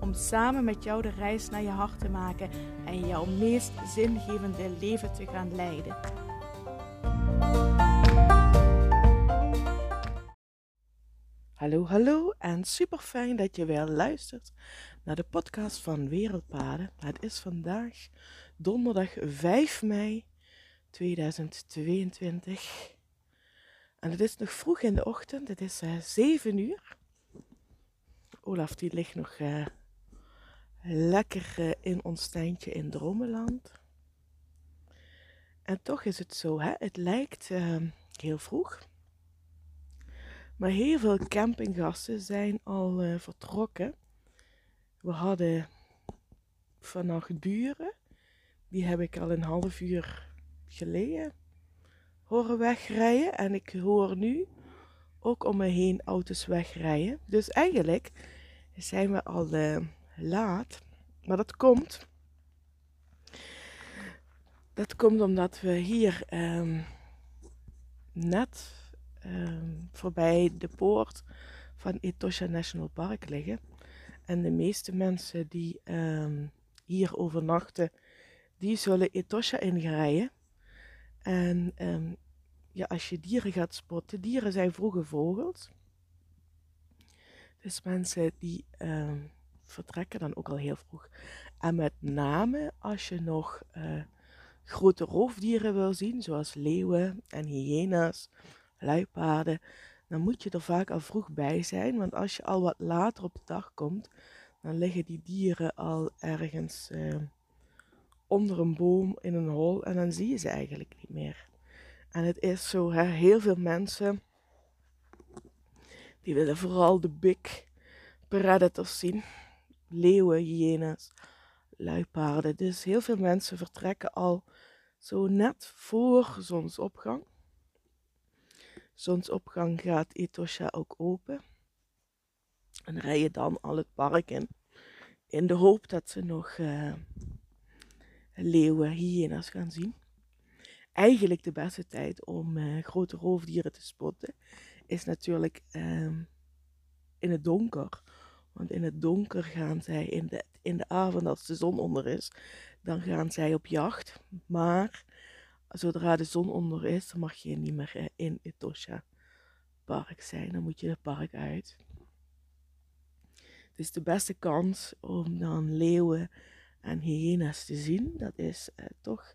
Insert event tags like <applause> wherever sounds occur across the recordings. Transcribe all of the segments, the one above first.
Om samen met jou de reis naar je hart te maken en jouw meest zingevende leven te gaan leiden. Hallo, hallo en super fijn dat je weer luistert naar de podcast van Wereldpaden. Het is vandaag donderdag 5 mei 2022 en het is nog vroeg in de ochtend, het is uh, 7 uur. Olaf die ligt nog uh, lekker uh, in ons tuintje in Dromenland. En toch is het zo, hè? het lijkt heel vroeg. Maar heel veel campinggasten zijn al uh, vertrokken. We hadden vannacht buren. Die heb ik al een half uur geleden horen wegrijden. En ik hoor nu ook om me heen auto's wegrijden. Dus eigenlijk zijn we al uh, laat. Maar dat komt. Dat komt omdat we hier um, net um, voorbij de poort van Etosha National Park liggen. En de meeste mensen die um, hier overnachten, die zullen Etosha inrijden. En ja, als je dieren gaat spotten, dieren zijn vroege vogels. Dus mensen die vertrekken dan ook al heel vroeg. En met name als je nog uh, grote roofdieren wil zien, zoals leeuwen en hyena's, luipaarden, dan moet je er vaak al vroeg bij zijn. Want als je al wat later op de dag komt, dan liggen die dieren al ergens uh, onder een boom in een hol en dan zie je ze eigenlijk niet meer. En het is zo, hè, heel veel mensen die willen vooral de big predators zien. Leeuwen, hyena's, luipaarden. Dus heel veel mensen vertrekken al zo net voor zonsopgang zonsopgang gaat Etosha ook open. En rij je dan al het park in. In de hoop dat ze nog uh, leeuwen, hyena's gaan zien. Eigenlijk de beste tijd om uh, grote roofdieren te spotten is natuurlijk uh, in het donker. Want in het donker gaan zij in de, in de avond als de zon onder is, dan gaan zij op jacht. Maar zodra de zon onder is, mag je niet meer eh, in Etosha park zijn. Dan moet je het park uit. Dus de beste kans om dan leeuwen en hyena's te zien, dat is eh, toch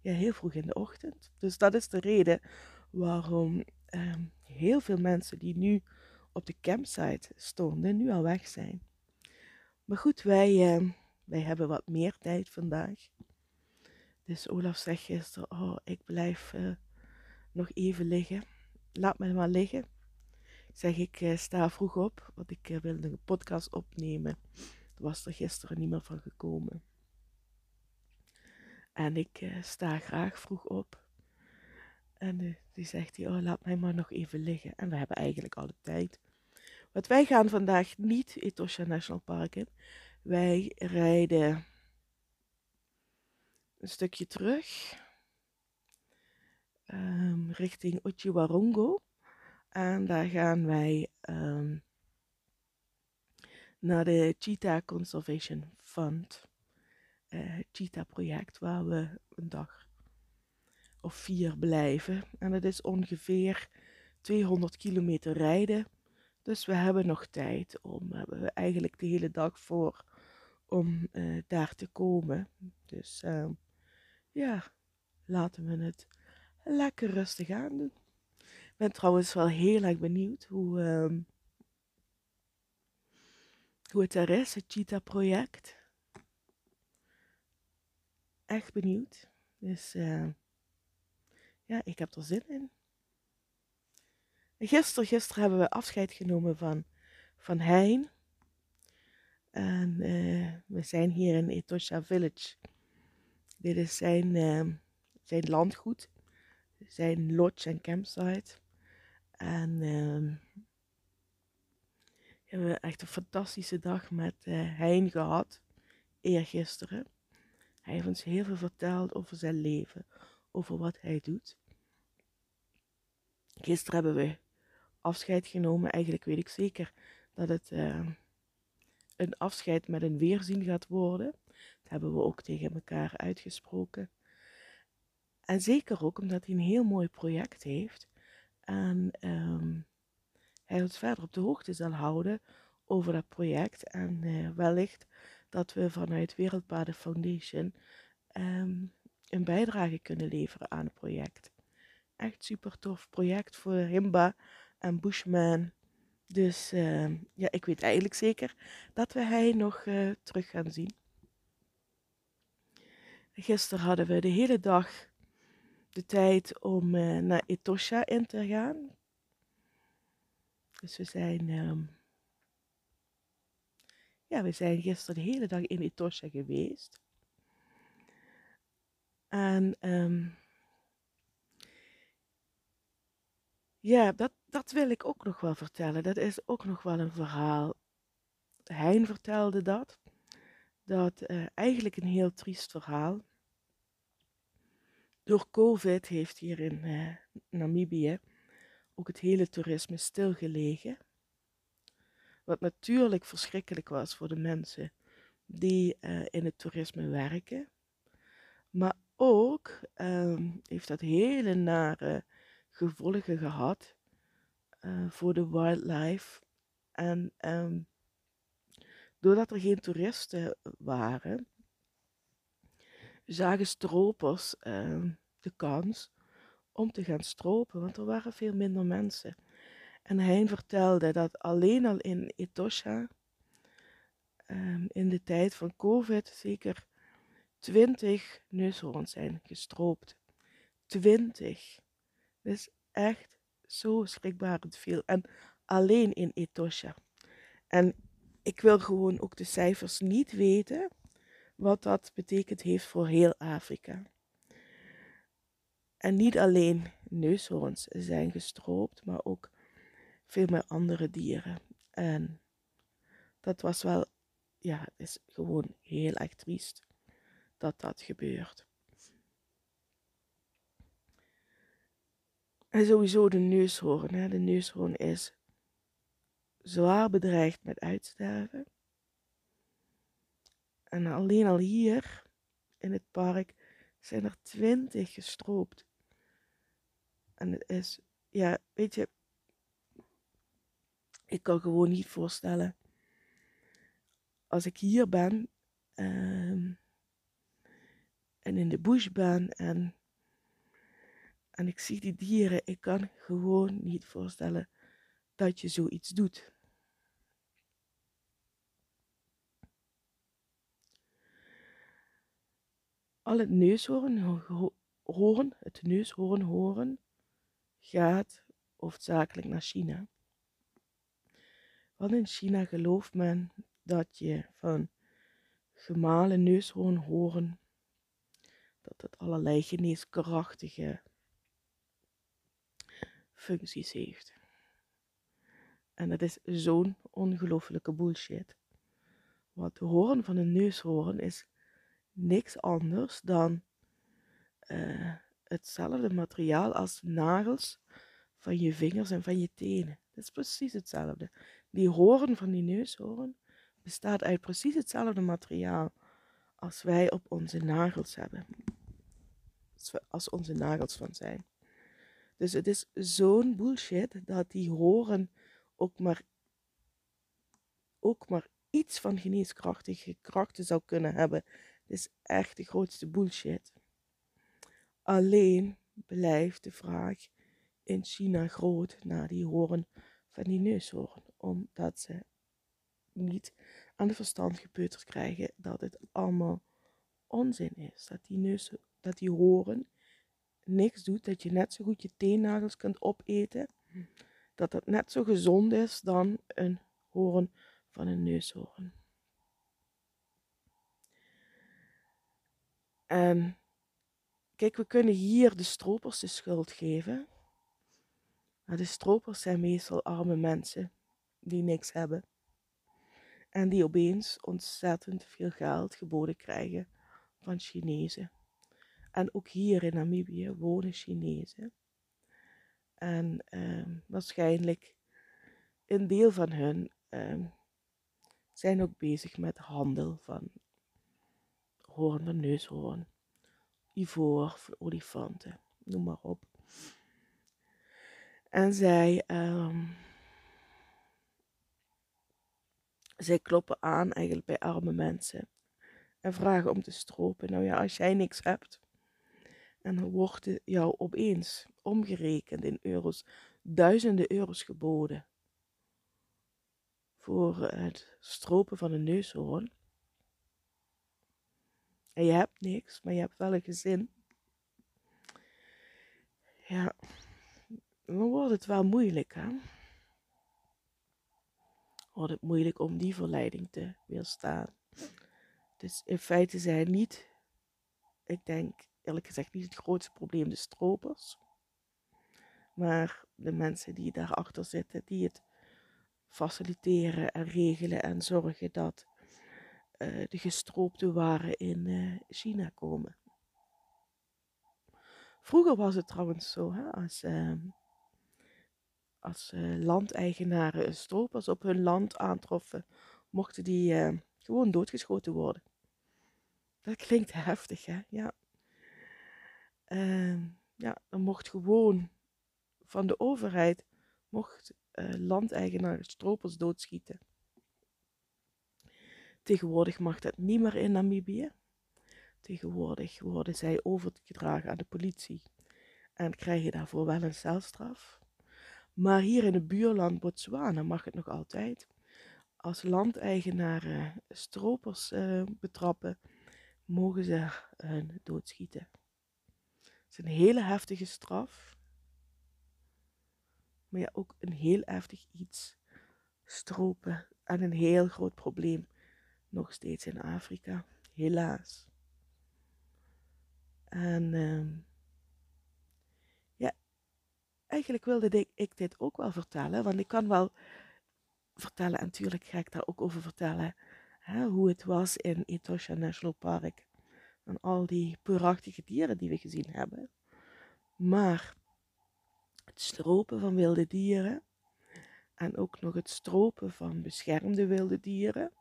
ja, heel vroeg in de ochtend. Dus dat is de reden waarom eh, heel veel mensen die nu op de campsite stonden, nu al weg zijn. Maar goed, wij, eh, wij hebben wat meer tijd vandaag. Dus Olaf zegt gisteren, oh, ik blijf uh, nog even liggen. Laat me maar liggen. Ik zeg, ik uh, sta vroeg op, want ik wilde een podcast opnemen. Er was er gisteren niet meer van gekomen. En ik sta graag vroeg op. En die zegt hij, oh, laat mij maar nog even liggen. En we hebben eigenlijk alle tijd. Want wij gaan vandaag niet Etosha National Park in. Wij rijden een stukje terug um, richting Uchiwarongo. En daar gaan wij um, naar de Cheetah Conservation Fund. Uh, Cheetah project waar we een dag of vier blijven. En dat is ongeveer 200 kilometer rijden. Dus we hebben nog tijd om, hebben we eigenlijk de hele dag voor om uh, daar te komen. Dus uh, ja, laten we het lekker rustig aan doen. Ik ben trouwens wel heel erg benieuwd hoe, uh, hoe het er is, het Cheetah project. Echt benieuwd. Dus uh, ja, ik heb er zin in. Gisteren, gisteren hebben we afscheid genomen van, van Hein. En uh, we zijn hier in Etosha Village Dit is zijn, uh, zijn landgoed, zijn lodge en campsite. En uh, we hebben echt een fantastische dag met uh, Hein gehad, eergisteren. Hij heeft ons heel veel verteld over zijn leven, over wat hij doet. Gisteren hebben we afscheid genomen. Eigenlijk weet ik zeker dat het uh, een afscheid met een weerzien gaat worden. Dat hebben we ook tegen elkaar uitgesproken. En zeker ook omdat hij een heel mooi project heeft. En um, hij ons verder op de hoogte zal houden over dat project. En uh, wellicht dat we vanuit Wereldpaden Foundation um, een bijdrage kunnen leveren aan het project. Echt super tof project voor Himba en Bushman. Dus uh, ja, ik weet eigenlijk zeker dat we hij nog uh, terug gaan zien. Gisteren hadden we de hele dag de tijd om uh, naar Etosha in te gaan. Dus we zijn, um, ja, we zijn gisteren de hele dag in Etosha geweest. En um, ja, dat, dat wil ik ook nog wel vertellen. Dat is ook nog wel een verhaal. Hein vertelde dat. Dat uh, eigenlijk een heel triest verhaal. Door COVID heeft hier in uh, Namibië ook het hele toerisme stilgelegen. Wat natuurlijk verschrikkelijk was voor de mensen die uh, in het toerisme werken. Maar ook um, heeft dat hele nare gevolgen gehad uh, voor de wildlife. En um, doordat er geen toeristen waren, zagen stropers uh, de kans om te gaan stropen, want er waren veel minder mensen. En hij vertelde dat alleen al in Etosha, um, in de tijd van COVID, zeker 20 neushoorns zijn gestroopt. 20. Dat is echt zo schrikbarend veel. En alleen in Etosha. En ik wil gewoon ook de cijfers niet weten wat dat betekent heeft voor heel Afrika. En niet alleen neushoorns zijn gestroopt, maar ook veel meer andere dieren. En dat was wel, ja, het is gewoon heel erg triest dat dat gebeurt. En sowieso de neushoorn. Hè. De neushoorn is zwaar bedreigd met uitsterven. En alleen al hier in het park zijn er twintig gestroopt. En het is, ja, weet je, ik kan gewoon niet voorstellen. Als ik hier ben um, en in de bush ben en en ik zie die dieren, ik kan gewoon niet voorstellen dat je zoiets doet. Al het neushoorn het neushoorn horen, gaat hoofdzakelijk naar China. Want in China gelooft men dat je van gemalen neushoorn horen, dat het allerlei geneeskrachtige functies heeft. En dat is zo'n ongelofelijke bullshit. Want de hoorn van een neushoorn is niks anders dan uh, hetzelfde materiaal als de nagels van je vingers en van je tenen. Dat is precies hetzelfde. Die hoorn van die neushoorn bestaat uit precies hetzelfde materiaal als wij op onze nagels hebben. Als onze nagels van zijn. Dus het is zo'n bullshit dat die horen ook maar, ook maar iets van geneeskrachtige krachten zou kunnen hebben. Het is echt de grootste bullshit. Alleen blijft de vraag in China groot naar die horen van die neushoorn. Omdat ze niet aan de verstand gepeuterd krijgen dat het allemaal onzin is. Dat die, neus, dat die horen niks doet, dat je net zo goed je teennagels kunt opeten, dat dat net zo gezond is dan een hoorn van een neushoorn. En kijk, we kunnen hier de stropers de schuld geven. Maar de stropers zijn meestal arme mensen die niks hebben. En die opeens ontzettend veel geld geboden krijgen van Chinezen. En ook hier in Namibië wonen Chinezen. En ehm, waarschijnlijk een deel van hun ehm, zijn ook bezig met handel van hoorn van neushoorn, ivoor van olifanten, noem maar op. En zij, ehm, zij kloppen aan eigenlijk bij arme mensen en vragen om te stropen. Nou ja, als jij niks hebt, en wordt jou opeens omgerekend in euro's, duizenden euro's geboden voor het stropen van een neushoorn. En je hebt niks, maar je hebt wel een gezin. Ja, dan wordt het wel moeilijk, hè? Wordt het moeilijk om die verleiding te weerstaan. Dus in feite zijn niet, ik denk eerlijk gezegd niet het grootste probleem de stropers. Maar de mensen die daarachter zitten, die het faciliteren en regelen en zorgen dat uh, de gestroopte waren in uh, China komen. Vroeger was het trouwens zo, hè, als, uh, als landeigenaren stropers op hun land aantroffen, mochten die gewoon doodgeschoten worden. Dat klinkt heftig, hè? Ja. Uh, ja, er mocht gewoon van de overheid mocht uh, landeigenaar stropers doodschieten. Tegenwoordig mag dat niet meer in Namibië. Tegenwoordig worden zij overgedragen aan de politie en krijgen daarvoor wel een celstraf. Maar hier in het buurland Botswana mag het nog altijd. Als landeigenaren stropers uh, betrappen, mogen ze hun doodschieten. Is een hele heftige straf. Maar ja, ook een heel heftig iets. Stropen en een heel groot probleem. Nog steeds in Afrika, helaas. En uh, ja, eigenlijk wilde ik, ik dit ook wel vertellen, want ik kan wel vertellen, en natuurlijk ga ik daar ook over vertellen, hè, hoe het was in Etosha National Park. En al die prachtige dieren die we gezien hebben. Maar het stropen van wilde dieren en ook nog het stropen van beschermde wilde dieren,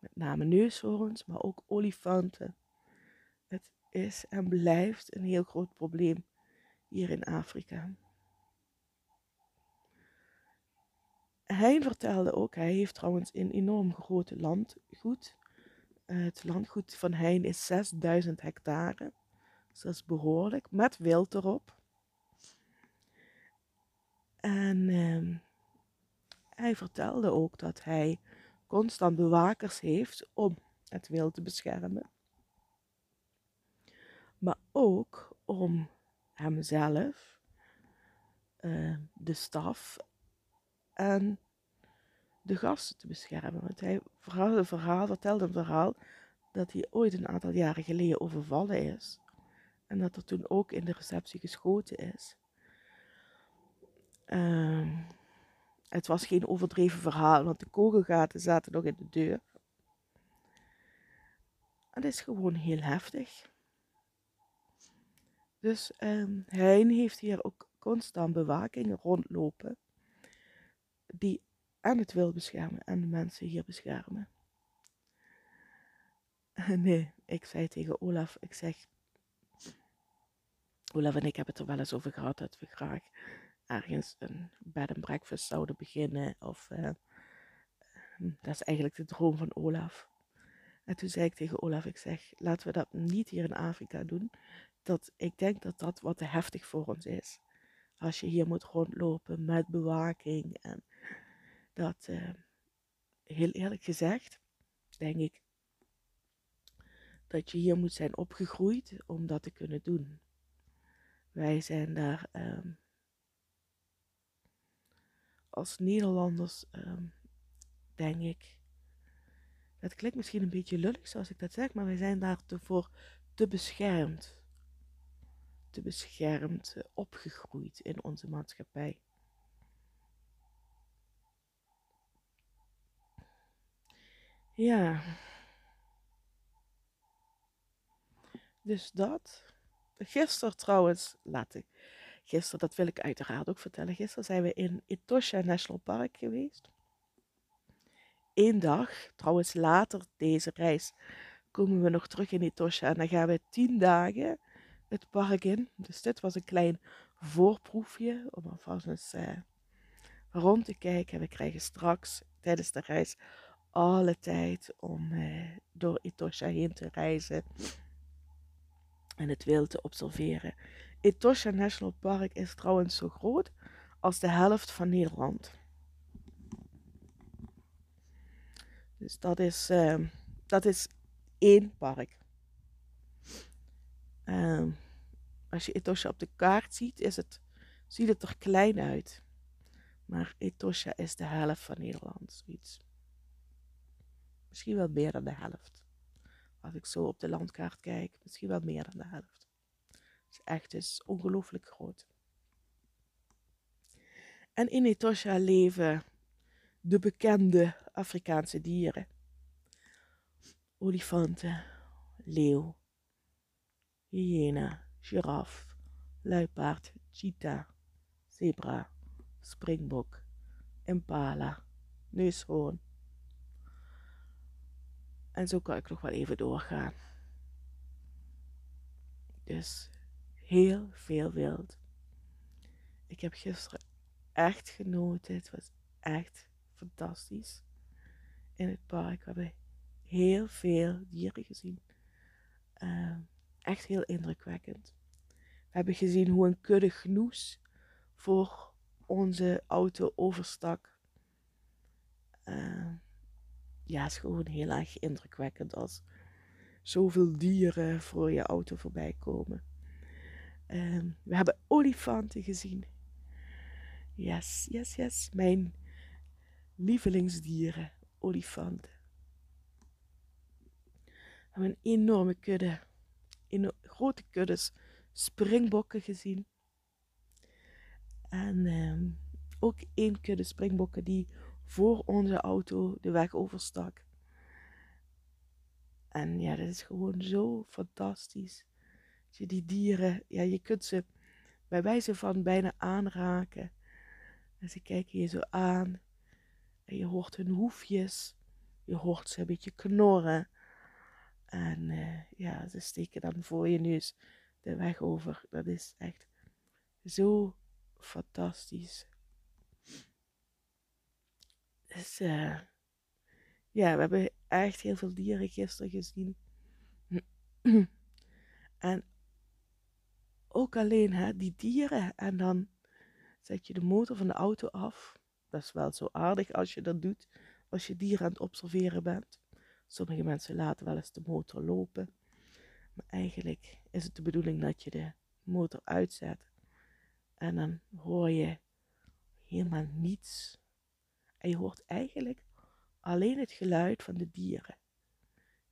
met name neushoorns, maar ook olifanten. Het is en blijft een heel groot probleem hier in Afrika. Hij vertelde ook, hij heeft trouwens een enorm groot landgoed. Het landgoed van Hein is 6000 hectare. Dus dat is behoorlijk, met wild erop. En uh, hij vertelde ook dat hij constant bewakers heeft om het wild te beschermen. Maar ook om hemzelf, uh, de staf en de gasten te beschermen. Want hij verhaalde een verhaal, vertelde een verhaal dat hij ooit een aantal jaren geleden overvallen is. En dat er toen ook in de receptie geschoten is. Uh, het was geen overdreven verhaal, want de kogelgaten zaten nog in de deur. Het is gewoon heel heftig. Dus um, Hein heeft hier ook constant bewaking rondlopen. Die en het wil beschermen en de mensen hier beschermen. <laughs> Nee, ik zei tegen Olaf, ik zeg, Olaf en ik hebben het er wel eens over gehad dat we graag ergens een bed and breakfast zouden beginnen. Of uh, dat is eigenlijk de droom van Olaf. En toen zei ik tegen Olaf, ik zeg, laten we dat niet hier in Afrika doen. Dat, ik denk dat dat wat te heftig voor ons is. Als je hier moet rondlopen met bewaking. En dat, uh, heel eerlijk gezegd, denk ik dat je hier moet zijn opgegroeid om dat te kunnen doen. Wij zijn daar um, als Nederlanders, um, denk ik, dat klinkt misschien een beetje lullig zoals ik dat zeg, maar wij zijn daar te voor te beschermd. Te beschermd eh, opgegroeid in onze maatschappij. Ja. Dus dat. Gisteren trouwens, laat ik. Gisteren, dat wil ik uiteraard ook vertellen. Gisteren zijn we in Etosha National Park geweest. Eén dag, trouwens later deze reis, komen we nog terug in Etosha. En dan gaan we tien dagen het park in. Dus dit was een klein voorproefje om alvast eens uh, rond te kijken. We krijgen straks tijdens de reis alle tijd om uh, door Etosha heen te reizen en het wild te observeren. Etosha National Park is trouwens zo groot als de helft van Nederland. Dus dat is, uh, dat is één park. Uh, als je Etosha op de kaart ziet, is het, ziet het er klein uit. Maar Etosha is de helft van Nederland, zoiets. Misschien wel meer dan de helft. Als ik zo op de landkaart kijk, misschien wel meer dan de helft. Het is echt is ongelooflijk groot. En in Etosha leven de bekende Afrikaanse dieren. Olifanten, leeuw, hyena, giraf, luipaard, cheetah, zebra, springbok, impala, neushoorn, en zo kan ik nog wel even doorgaan. Dus heel veel wild. Ik heb gisteren echt genoten. Het was echt fantastisch. In het park we hebben heel veel dieren gezien. Uh, echt heel indrukwekkend. We hebben gezien hoe een kudde gnoes voor onze auto overstak. Uh, ja, is gewoon heel erg indrukwekkend als zoveel dieren voor je auto voorbij komen. Um, we hebben olifanten gezien. Yes, yes, yes. Mijn lievelingsdieren, olifanten. We hebben een enorme kudde, een grote kuddes springbokken gezien. En um, ook één kudde springbokken die voor onze auto de weg overstak. En ja, dat is gewoon zo fantastisch. Dat je die dieren, ja, je kunt ze bij wijze van bijna aanraken. En ze kijken je zo aan. En je hoort hun hoefjes. Je hoort ze een beetje knorren. En uh, ja, ze steken dan voor je neus de weg over. Dat is echt zo fantastisch. Dus uh, ja, we hebben echt heel veel dieren gisteren gezien. <clears throat> en ook alleen hè, die dieren. En dan zet je de motor van de auto af. Dat is wel zo aardig als je dat doet. Als je dieren aan het observeren bent. Sommige mensen laten wel eens de motor lopen. Maar eigenlijk is het de bedoeling dat je de motor uitzet. En dan hoor je helemaal niets en je hoort eigenlijk alleen het geluid van de dieren.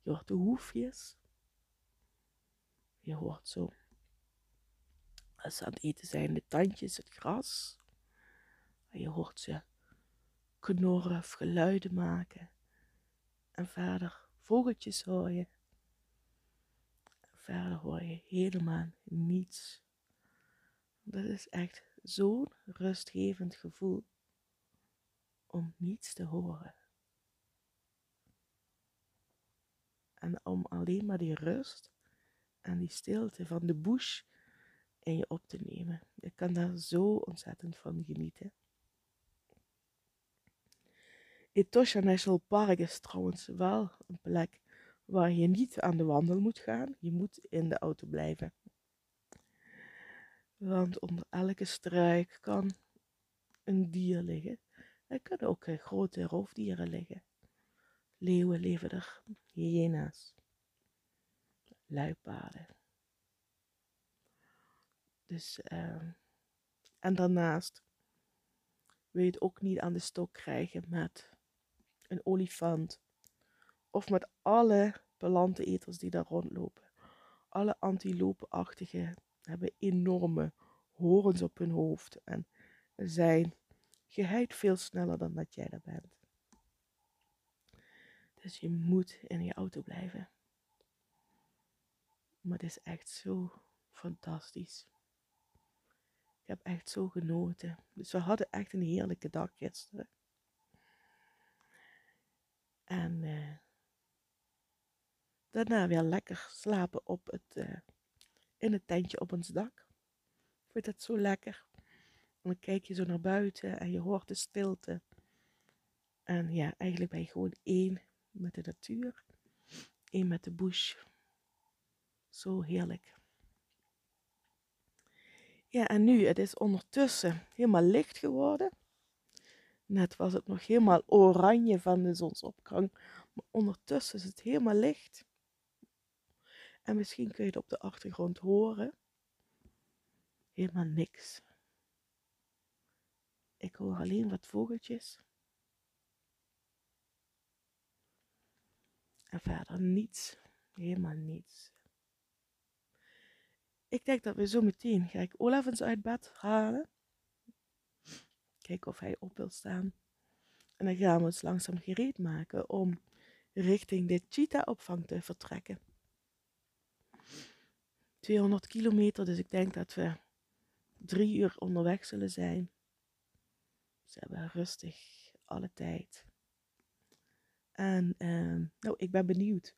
Je hoort de hoefjes. Je hoort zo, als ze aan het eten zijn, de tandjes, het gras. En je hoort ze knorren geluiden maken. En verder vogeltjes hoor je. En verder hoor je helemaal niets. Dat is echt zo'n rustgevend gevoel om niets te horen. En om alleen maar die rust en die stilte van de bush in je op te nemen. Je kan daar zo ontzettend van genieten. Etosha National Park is trouwens wel een plek waar je niet aan de wandel moet gaan. Je moet in de auto blijven. Want onder elke struik kan een dier liggen. Er kunnen ook eh, grote roofdieren liggen. Leeuwen leven er, hyena's, luipaarden. Dus, uh, en daarnaast wil je het ook niet aan de stok krijgen met een olifant of met alle planteneters die daar rondlopen. alle antilopenachtigen hebben enorme horens op hun hoofd en zijn geheid veel sneller dan dat jij er bent. Dus je moet in je auto blijven. Maar het is echt zo fantastisch. Ik heb echt zo genoten. Dus we hadden echt een heerlijke dag gisteren. En uh, daarna weer lekker slapen op het, uh, in het tentje op ons dak. Ik vind dat zo lekker. Dan kijk je zo naar buiten en je hoort de stilte. En ja, eigenlijk ben je gewoon één met de natuur. één met de bush. Zo heerlijk. Ja, en nu, het is ondertussen helemaal licht geworden. Net was het nog helemaal oranje van de zonsopgang. Maar ondertussen is het helemaal licht. En misschien kun je het op de achtergrond horen. Helemaal niks. Ik hoor alleen wat vogeltjes. En verder niets. Helemaal niets. Ik denk dat we zo meteen ga ik Olaf eens uit bed halen. Kijken of hij op wil staan. En dan gaan we ons langzaam gereed maken om richting de cheetah-opvang te vertrekken. 200 kilometer, dus ik denk dat we drie uur onderweg zullen zijn. Ze hebben rustig alle tijd. En uh, nou, ik ben benieuwd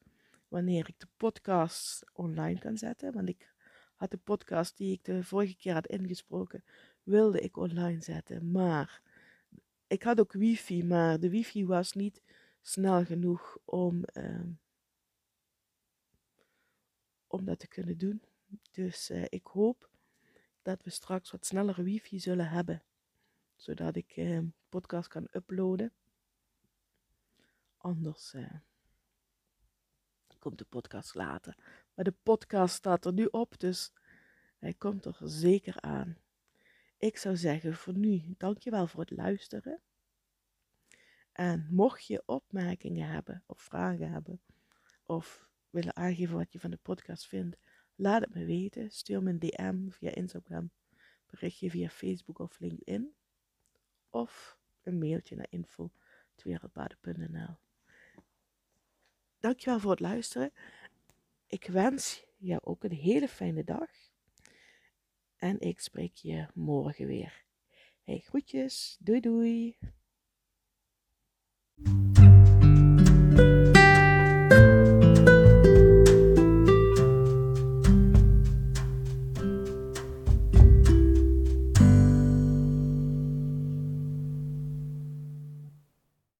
wanneer ik de podcast online kan zetten. Want ik had de podcast die ik de vorige keer had ingesproken, wilde ik online zetten. Maar ik had ook wifi, maar de wifi was niet snel genoeg om, uh, om dat te kunnen doen. Dus uh, ik hoop dat we straks wat snellere wifi zullen hebben. Zodat ik uh, podcast kan uploaden. Anders uh, komt de podcast later. Maar de podcast staat er nu op, dus hij komt er zeker aan. Ik zou zeggen voor nu, dankjewel voor het luisteren. En mocht je opmerkingen hebben of vragen hebben of willen aangeven wat je van de podcast vindt, laat het me weten. Stuur me een DM via Instagram, berichtje via Facebook of LinkedIn of een mailtje naar info.wereldbaden.nl Dankjewel voor het luisteren. Ik wens jou ook een hele fijne dag. En ik spreek je morgen weer. Hey, groetjes. Doei doei.